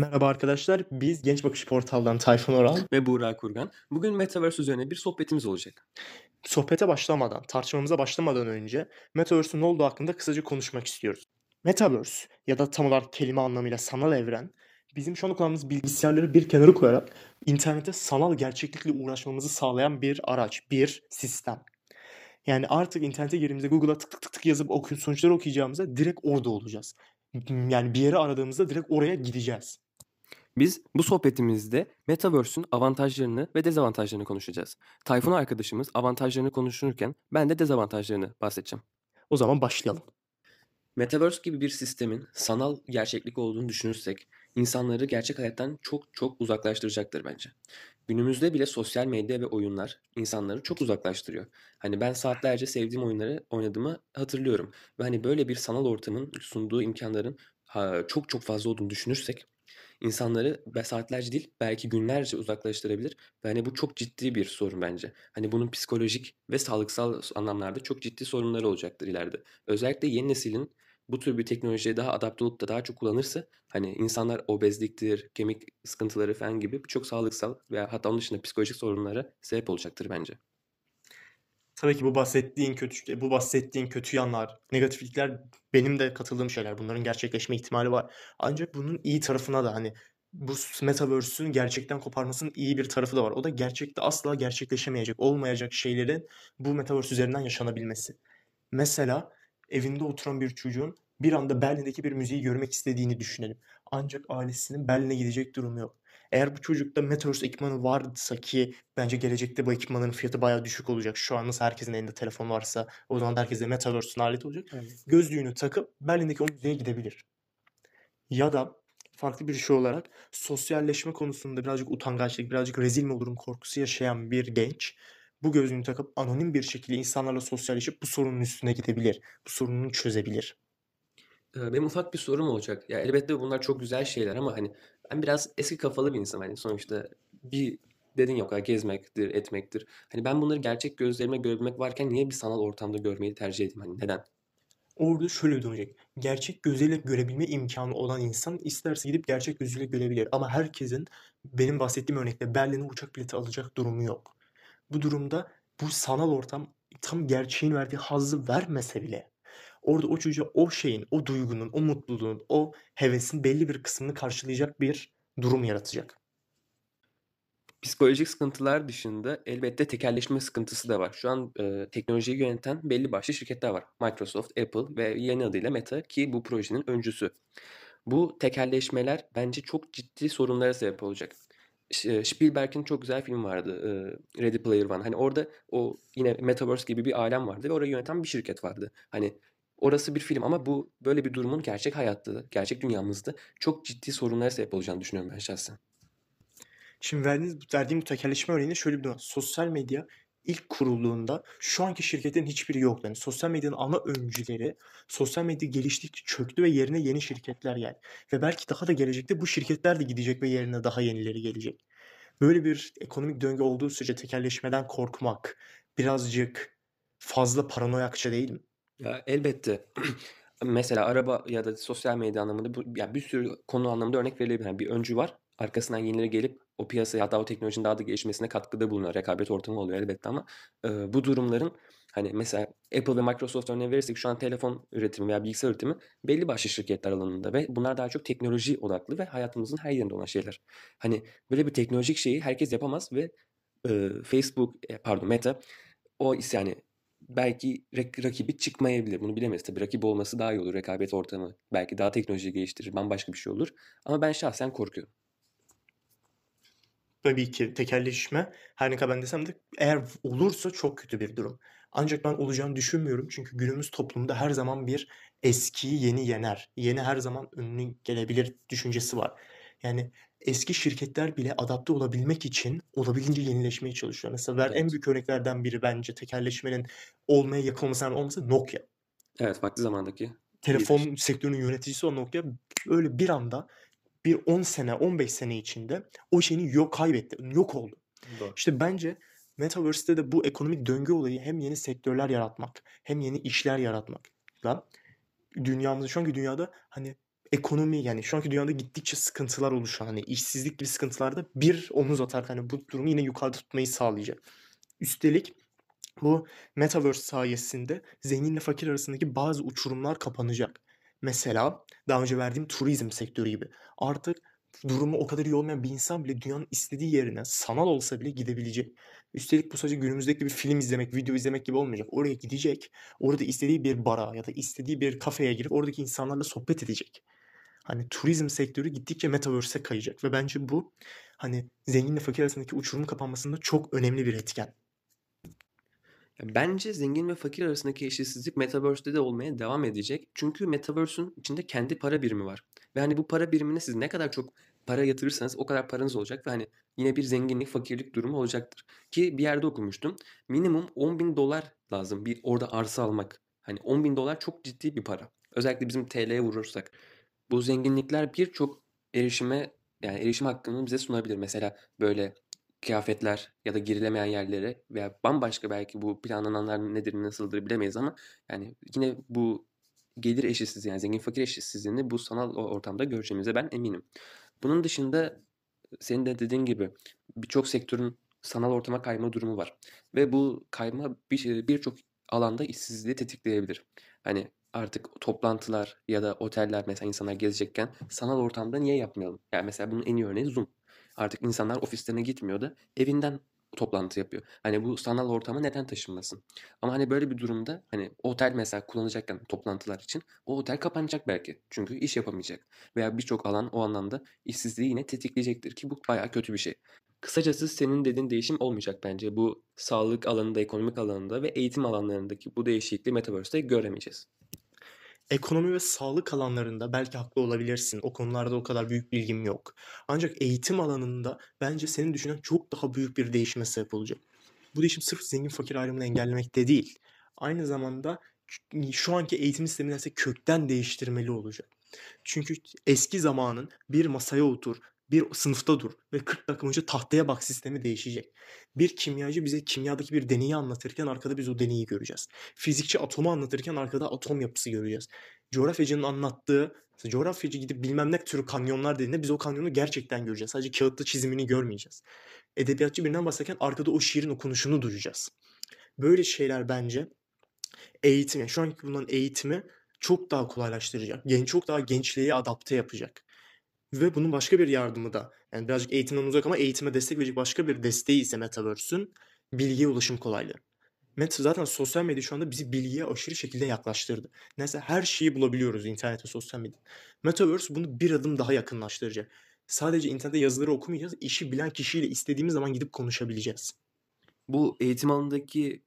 Merhaba arkadaşlar. Biz Genç Bakış Portal'dan Tayfun Oral. ve Buğra Kurgan. Bugün Metaverse üzerine bir sohbetimiz olacak. Sohbete başlamadan, tartışmamıza başlamadan önce Metaverse'ün ne olduğu hakkında kısaca konuşmak istiyoruz. Metaverse ya da tam olarak kelime anlamıyla sanal evren bizim şu an kullandığımız bilgisayarları bir kenara koyarak internete sanal gerçeklikle uğraşmamızı sağlayan bir araç, bir sistem. Yani artık internete girdiğimizde Google'a tık tık tık tık yazıp oku sonuçları okuyacağımızda direkt orada olacağız. Yani bir yere aradığımızda direkt oraya gideceğiz. Biz bu sohbetimizde Metaverse'ün avantajlarını ve dezavantajlarını konuşacağız. Tayfun arkadaşımız avantajlarını konuşurken ben de dezavantajlarını bahsedeceğim. O zaman başlayalım. Metaverse gibi bir sistemin sanal gerçeklik olduğunu düşünürsek insanları gerçek hayattan çok çok uzaklaştıracaktır bence. Günümüzde bile sosyal medya ve oyunlar insanları çok uzaklaştırıyor. Hani ben saatlerce sevdiğim oyunları oynadığımı hatırlıyorum. Ve hani böyle bir sanal ortamın sunduğu imkanların çok çok fazla olduğunu düşünürsek insanları saatlerce değil belki günlerce uzaklaştırabilir. Ve hani bu çok ciddi bir sorun bence. Hani bunun psikolojik ve sağlıksal anlamlarda çok ciddi sorunları olacaktır ileride. Özellikle yeni neslin bu tür bir teknolojiye daha adapte olup da daha çok kullanırsa hani insanlar obezliktir, kemik sıkıntıları falan gibi birçok sağlıksal veya hatta onun dışında psikolojik sorunlara sebep olacaktır bence. Tabii ki bu bahsettiğin kötü bu bahsettiğin kötü yanlar, negatiflikler benim de katıldığım şeyler. Bunların gerçekleşme ihtimali var. Ancak bunun iyi tarafına da hani bu metaverse'ün gerçekten koparmasının iyi bir tarafı da var. O da gerçekte asla gerçekleşemeyecek, olmayacak şeylerin bu metaverse üzerinden yaşanabilmesi. Mesela evinde oturan bir çocuğun bir anda Berlin'deki bir müziği görmek istediğini düşünelim. Ancak ailesinin Berlin'e gidecek durumu yok. Eğer bu çocukta Metaverse ekipmanı varsa ki bence gelecekte bu ekipmanların fiyatı bayağı düşük olacak. Şu an nasıl herkesin elinde telefon varsa o zaman da herkese Metaverse'ün aleti olacak. Evet. Gözlüğünü takıp Berlin'deki o müzeye gidebilir. Ya da farklı bir şey olarak sosyalleşme konusunda birazcık utangaçlık, birazcık rezil mi olurum korkusu yaşayan bir genç bu gözlüğünü takıp anonim bir şekilde insanlarla sosyalleşip bu sorunun üstüne gidebilir. Bu sorununu çözebilir. Ee, Benim ufak bir sorum olacak. Ya elbette bunlar çok güzel şeyler ama hani ben biraz eski kafalı bir insanım. Hani sonuçta bir dedin ya o gezmektir, etmektir. Hani ben bunları gerçek gözlerimle görebilmek varken niye bir sanal ortamda görmeyi tercih edeyim? Hani neden? Orada şöyle dönecek. Gerçek gözüyle görebilme imkanı olan insan isterse gidip gerçek gözüyle görebilir. Ama herkesin benim bahsettiğim örnekte Berlin'e uçak bileti alacak durumu yok. Bu durumda bu sanal ortam tam gerçeğin verdiği hazzı vermese bile orada o çocuğa o şeyin, o duygunun, o mutluluğun, o hevesin belli bir kısmını karşılayacak bir durum yaratacak. Psikolojik sıkıntılar dışında elbette tekelleşme sıkıntısı da var. Şu an e, teknolojiyi yöneten belli başlı şirketler var. Microsoft, Apple ve yeni adıyla Meta ki bu projenin öncüsü. Bu tekelleşmeler bence çok ciddi sorunlara sebep olacak. Ş- Spielberg'in çok güzel film vardı. e, Ready Player One. Hani orada o yine Metaverse gibi bir alem vardı ve orayı yöneten bir şirket vardı. Hani orası bir film ama bu böyle bir durumun gerçek hayatta, gerçek dünyamızda çok ciddi sorunlara sebep olacağını düşünüyorum ben şahsen. Şimdi verdiğiniz, verdiğim bu tekelleşme örneğinde şöyle bir durum. Sosyal medya ilk kurulduğunda şu anki şirketlerin hiçbiri yoktu. Yani sosyal medyanın ana öncüleri sosyal medya geliştikçe çöktü ve yerine yeni şirketler geldi. Ve belki daha da gelecekte bu şirketler de gidecek ve yerine daha yenileri gelecek. Böyle bir ekonomik döngü olduğu sürece tekelleşmeden korkmak birazcık fazla paranoyakça değil mi? Ya elbette. Mesela araba ya da sosyal medya anlamında bu, ya bir sürü konu anlamında örnek verilebilir. Yani bir öncü var. Arkasından yenileri gelip o piyasaya hatta o teknolojinin daha da gelişmesine katkıda bulunuyor. Rekabet ortamı oluyor elbette ama e, bu durumların hani mesela Apple ve Microsoft örneği verirsek şu an telefon üretimi veya bilgisayar üretimi belli başlı şirketler alanında ve bunlar daha çok teknoloji odaklı ve hayatımızın her yerinde olan şeyler. Hani böyle bir teknolojik şeyi herkes yapamaz ve e, Facebook e, pardon Meta o yani belki rak- rakibi çıkmayabilir. Bunu bilemeyiz. Tabii rakip olması daha iyi olur. Rekabet ortamı belki daha teknoloji geliştirir. Bambaşka bir şey olur. Ama ben şahsen korkuyorum. Tabii ki tekelleşme her ne kadar ben desem de eğer olursa çok kötü bir durum. Ancak ben olacağını düşünmüyorum. Çünkü günümüz toplumunda her zaman bir eskiyi yeni yener. Yeni her zaman önüne gelebilir düşüncesi var. Yani eski şirketler bile adapte olabilmek için olabildiğince yenileşmeye çalışıyor. Mesela ver en Evet. büyük örneklerden biri bence tekelleşmenin olmaya yakın olmasından olması Nokia. Evet, vakti zamandaki. Telefon sektörünün yöneticisi olan Nokia öyle bir anda bir 10 sene, 15 sene içinde o şeyini yok kaybetti. Yok oldu. Doğru. İşte bence Metaverse'te de bu ekonomik döngü olayı hem yeni sektörler yaratmak hem yeni işler yaratmakla dünyamızda şu anki dünyada hani ekonomi yani şu anki dünyada gittikçe sıkıntılar oluşan hani işsizlik gibi sıkıntılarda bir omuz atar hani bu durumu yine yukarıda tutmayı sağlayacak. Üstelik bu metaverse sayesinde zenginle fakir arasındaki bazı uçurumlar kapanacak. Mesela daha önce verdiğim turizm sektörü gibi. Artık durumu o kadar iyi olmayan bir insan bile dünyanın istediği yerine sanal olsa bile gidebilecek. Üstelik bu sadece günümüzdeki bir film izlemek, video izlemek gibi olmayacak. Oraya gidecek, orada istediği bir bara ya da istediği bir kafeye girip oradaki insanlarla sohbet edecek. Hani turizm sektörü gittikçe metaverse'e kayacak ve bence bu hani zenginle fakir arasındaki uçurum kapanmasında çok önemli bir etken. Bence zengin ve fakir arasındaki eşitsizlik Metaverse'de de olmaya devam edecek. Çünkü Metaverse'ün içinde kendi para birimi var. Ve hani bu para birimine siz ne kadar çok para yatırırsanız o kadar paranız olacak ve hani yine bir zenginlik fakirlik durumu olacaktır. Ki bir yerde okumuştum. Minimum 10 bin dolar lazım bir orada arsa almak. Hani 10 bin dolar çok ciddi bir para. Özellikle bizim TL'ye vurursak. Bu zenginlikler birçok erişime yani erişim hakkını bize sunabilir. Mesela böyle kıyafetler ya da girilemeyen yerlere veya bambaşka belki bu planlananlar nedir nasıldır bilemeyiz ama yani yine bu gelir eşitsizliği yani zengin fakir eşitsizliğini bu sanal ortamda göreceğimize ben eminim. Bunun dışında senin de dediğin gibi birçok sektörün sanal ortama kayma durumu var. Ve bu kayma bir birçok alanda işsizliği tetikleyebilir. Hani artık toplantılar ya da oteller mesela insanlar gezecekken sanal ortamda niye yapmayalım? Yani mesela bunun en iyi örneği Zoom. Artık insanlar ofislerine gitmiyor da evinden toplantı yapıyor. Hani bu sanal ortama neden taşınmasın? Ama hani böyle bir durumda hani otel mesela kullanacakken toplantılar için o otel kapanacak belki. Çünkü iş yapamayacak. Veya birçok alan o anlamda işsizliği yine tetikleyecektir ki bu bayağı kötü bir şey. Kısacası senin dediğin değişim olmayacak bence. Bu sağlık alanında, ekonomik alanında ve eğitim alanlarındaki bu değişikliği Metaverse'de göremeyeceğiz. Ekonomi ve sağlık alanlarında belki haklı olabilirsin. O konularda o kadar büyük bilgim yok. Ancak eğitim alanında bence senin düşünen çok daha büyük bir değişime sebep olacak. Bu değişim sırf zengin fakir ayrımını engellemekte değil. Aynı zamanda şu anki eğitim sistemini kökten değiştirmeli olacak. Çünkü eski zamanın bir masaya otur, bir sınıfta dur ve 40 dakika önce tahtaya bak sistemi değişecek. Bir kimyacı bize kimyadaki bir deneyi anlatırken arkada biz o deneyi göreceğiz. Fizikçi atomu anlatırken arkada atom yapısı göreceğiz. Coğrafyacının anlattığı, coğrafyacı gidip bilmem ne türü kanyonlar dediğinde biz o kanyonu gerçekten göreceğiz. Sadece kağıtta çizimini görmeyeceğiz. Edebiyatçı birinden bahsederken arkada o şiirin okunuşunu duyacağız. Böyle şeyler bence eğitim, yani şu anki bulunan eğitimi çok daha kolaylaştıracak. Genç çok daha gençliğe adapte yapacak. Ve bunun başka bir yardımı da yani birazcık eğitimden uzak ama eğitime destek verecek başka bir desteği ise Metaverse'ün bilgiye ulaşım kolaylığı. Meta zaten sosyal medya şu anda bizi bilgiye aşırı şekilde yaklaştırdı. Neyse her şeyi bulabiliyoruz internet ve sosyal medya. Metaverse bunu bir adım daha yakınlaştıracak. Sadece internette yazıları okumayacağız, işi bilen kişiyle istediğimiz zaman gidip konuşabileceğiz. Bu eğitim alanındaki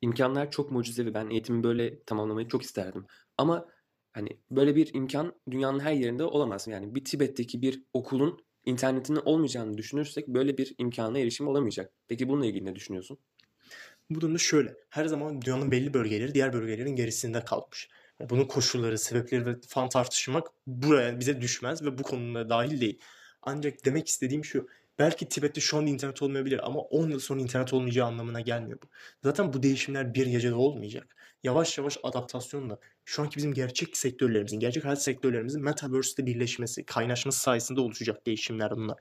imkanlar çok mucizevi. Ben eğitimi böyle tamamlamayı çok isterdim. Ama Hani böyle bir imkan dünyanın her yerinde olamaz. Yani bir Tibet'teki bir okulun internetinin olmayacağını düşünürsek böyle bir imkana erişim olamayacak. Peki bununla ilgili ne düşünüyorsun? Bu durumda şöyle. Her zaman dünyanın belli bölgeleri diğer bölgelerin gerisinde kalmış. Bunun koşulları, sebepleri ve falan tartışmak buraya bize düşmez ve bu konuda dahil değil. Ancak demek istediğim şu. Belki Tibet'te şu an internet olmayabilir ama 10 yıl sonra internet olmayacağı anlamına gelmiyor bu. Zaten bu değişimler bir gecede olmayacak. Yavaş yavaş adaptasyonla şu anki bizim gerçek sektörlerimizin, gerçek hayat sektörlerimizin Metaverse'de birleşmesi, kaynaşması sayesinde oluşacak değişimler bunlar.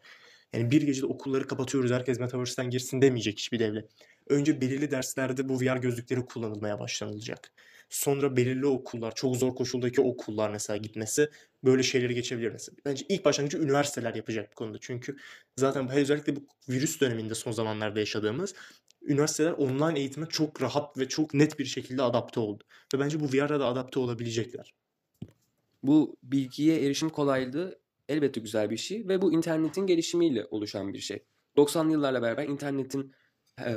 Yani bir gecede okulları kapatıyoruz, herkes Metaverse'den girsin demeyecek hiçbir devlet. Önce belirli derslerde bu VR gözlükleri kullanılmaya başlanılacak. Sonra belirli okullar, çok zor koşuldaki okullar mesela gitmesi böyle şeyleri geçebilir mesela. Bence ilk başlangıcı üniversiteler yapacak bu konuda. Çünkü zaten özellikle bu virüs döneminde son zamanlarda yaşadığımız üniversiteler online eğitime çok rahat ve çok net bir şekilde adapte oldu. Ve bence bu VR'a da adapte olabilecekler. Bu bilgiye erişim kolaylığı elbette güzel bir şey ve bu internetin gelişimiyle oluşan bir şey. 90'lı yıllarla beraber internetin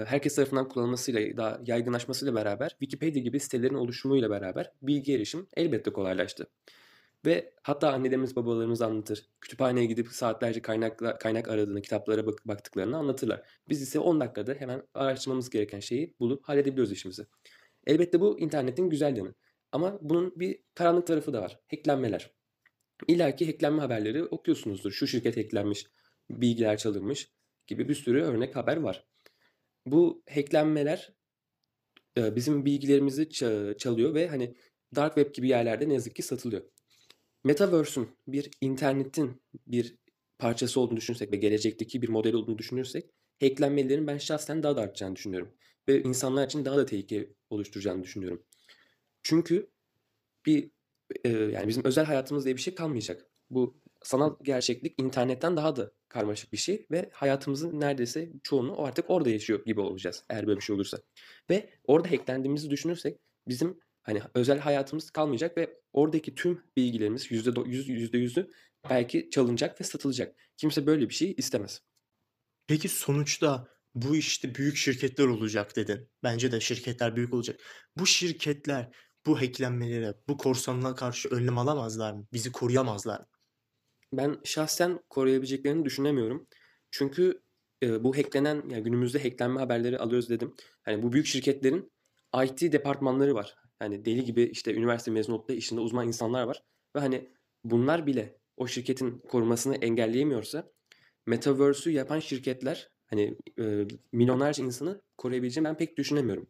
herkes tarafından kullanılmasıyla, daha yaygınlaşmasıyla beraber Wikipedia gibi sitelerin oluşumuyla beraber bilgi erişim elbette kolaylaştı. Ve hatta annelerimiz babalarımız anlatır. Kütüphaneye gidip saatlerce kaynak, kaynak aradığını, kitaplara bak, baktıklarını anlatırlar. Biz ise 10 dakikada hemen araştırmamız gereken şeyi bulup halledebiliyoruz işimizi. Elbette bu internetin güzel yanı. Ama bunun bir karanlık tarafı da var. Hacklenmeler. İlla ki hacklenme haberleri okuyorsunuzdur. Şu şirket hacklenmiş, bilgiler çalınmış gibi bir sürü örnek haber var. Bu hacklenmeler bizim bilgilerimizi çalıyor ve hani dark web gibi yerlerde ne yazık ki satılıyor. Metaverse'ün bir internetin bir parçası olduğunu düşünürsek ve gelecekteki bir model olduğunu düşünürsek hacklenmelerin ben şahsen daha da artacağını düşünüyorum. Ve insanlar için daha da tehlike oluşturacağını düşünüyorum. Çünkü bir e, yani bizim özel hayatımız diye bir şey kalmayacak. Bu sanal gerçeklik internetten daha da karmaşık bir şey ve hayatımızın neredeyse çoğunu artık orada yaşıyor gibi olacağız eğer böyle bir şey olursa. Ve orada hacklendiğimizi düşünürsek bizim hani özel hayatımız kalmayacak ve oradaki tüm bilgilerimiz yüzde do- yüz yüzde yüzü belki çalınacak ve satılacak. Kimse böyle bir şey istemez. Peki sonuçta bu işte büyük şirketler olacak dedin. Bence de şirketler büyük olacak. Bu şirketler bu hacklenmelere, bu korsanlığa karşı önlem alamazlar mı? Bizi koruyamazlar mı? Ben şahsen koruyabileceklerini düşünemiyorum. Çünkü e, bu hacklenen, yani günümüzde hacklenme haberleri alıyoruz dedim. Hani bu büyük şirketlerin IT departmanları var. Hani deli gibi işte üniversite mezunu olup da işinde uzman insanlar var. Ve hani bunlar bile o şirketin korumasını engelleyemiyorsa Metaverse'ü yapan şirketler hani e, milyonlarca insanı koruyabileceğini ben pek düşünemiyorum.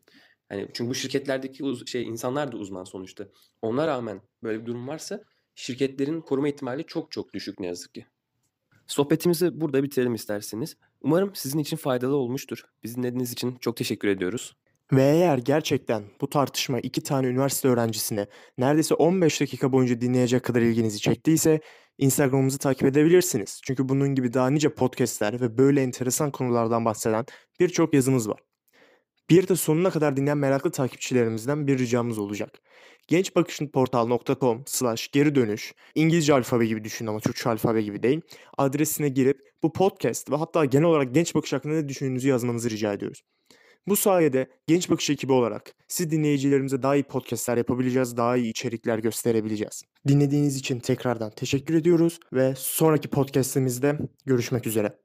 Hani çünkü bu şirketlerdeki uz- şey insanlar da uzman sonuçta. Ona rağmen böyle bir durum varsa şirketlerin koruma ihtimali çok çok düşük ne yazık ki. Sohbetimizi burada bitirelim isterseniz. Umarım sizin için faydalı olmuştur. Bizi dinlediğiniz için çok teşekkür ediyoruz. Ve eğer gerçekten bu tartışma iki tane üniversite öğrencisine neredeyse 15 dakika boyunca dinleyecek kadar ilginizi çektiyse Instagram'ımızı takip edebilirsiniz. Çünkü bunun gibi daha nice podcastler ve böyle enteresan konulardan bahseden birçok yazımız var. Bir de sonuna kadar dinleyen meraklı takipçilerimizden bir ricamız olacak. gençbakışınportal.com slash geri dönüş İngilizce alfabe gibi düşünün ama Türkçe alfabe gibi değil. Adresine girip bu podcast ve hatta genel olarak genç bakış hakkında ne düşündüğünüzü yazmanızı rica ediyoruz. Bu sayede Genç Bakış ekibi olarak siz dinleyicilerimize daha iyi podcastler yapabileceğiz, daha iyi içerikler gösterebileceğiz. Dinlediğiniz için tekrardan teşekkür ediyoruz ve sonraki podcastimizde görüşmek üzere.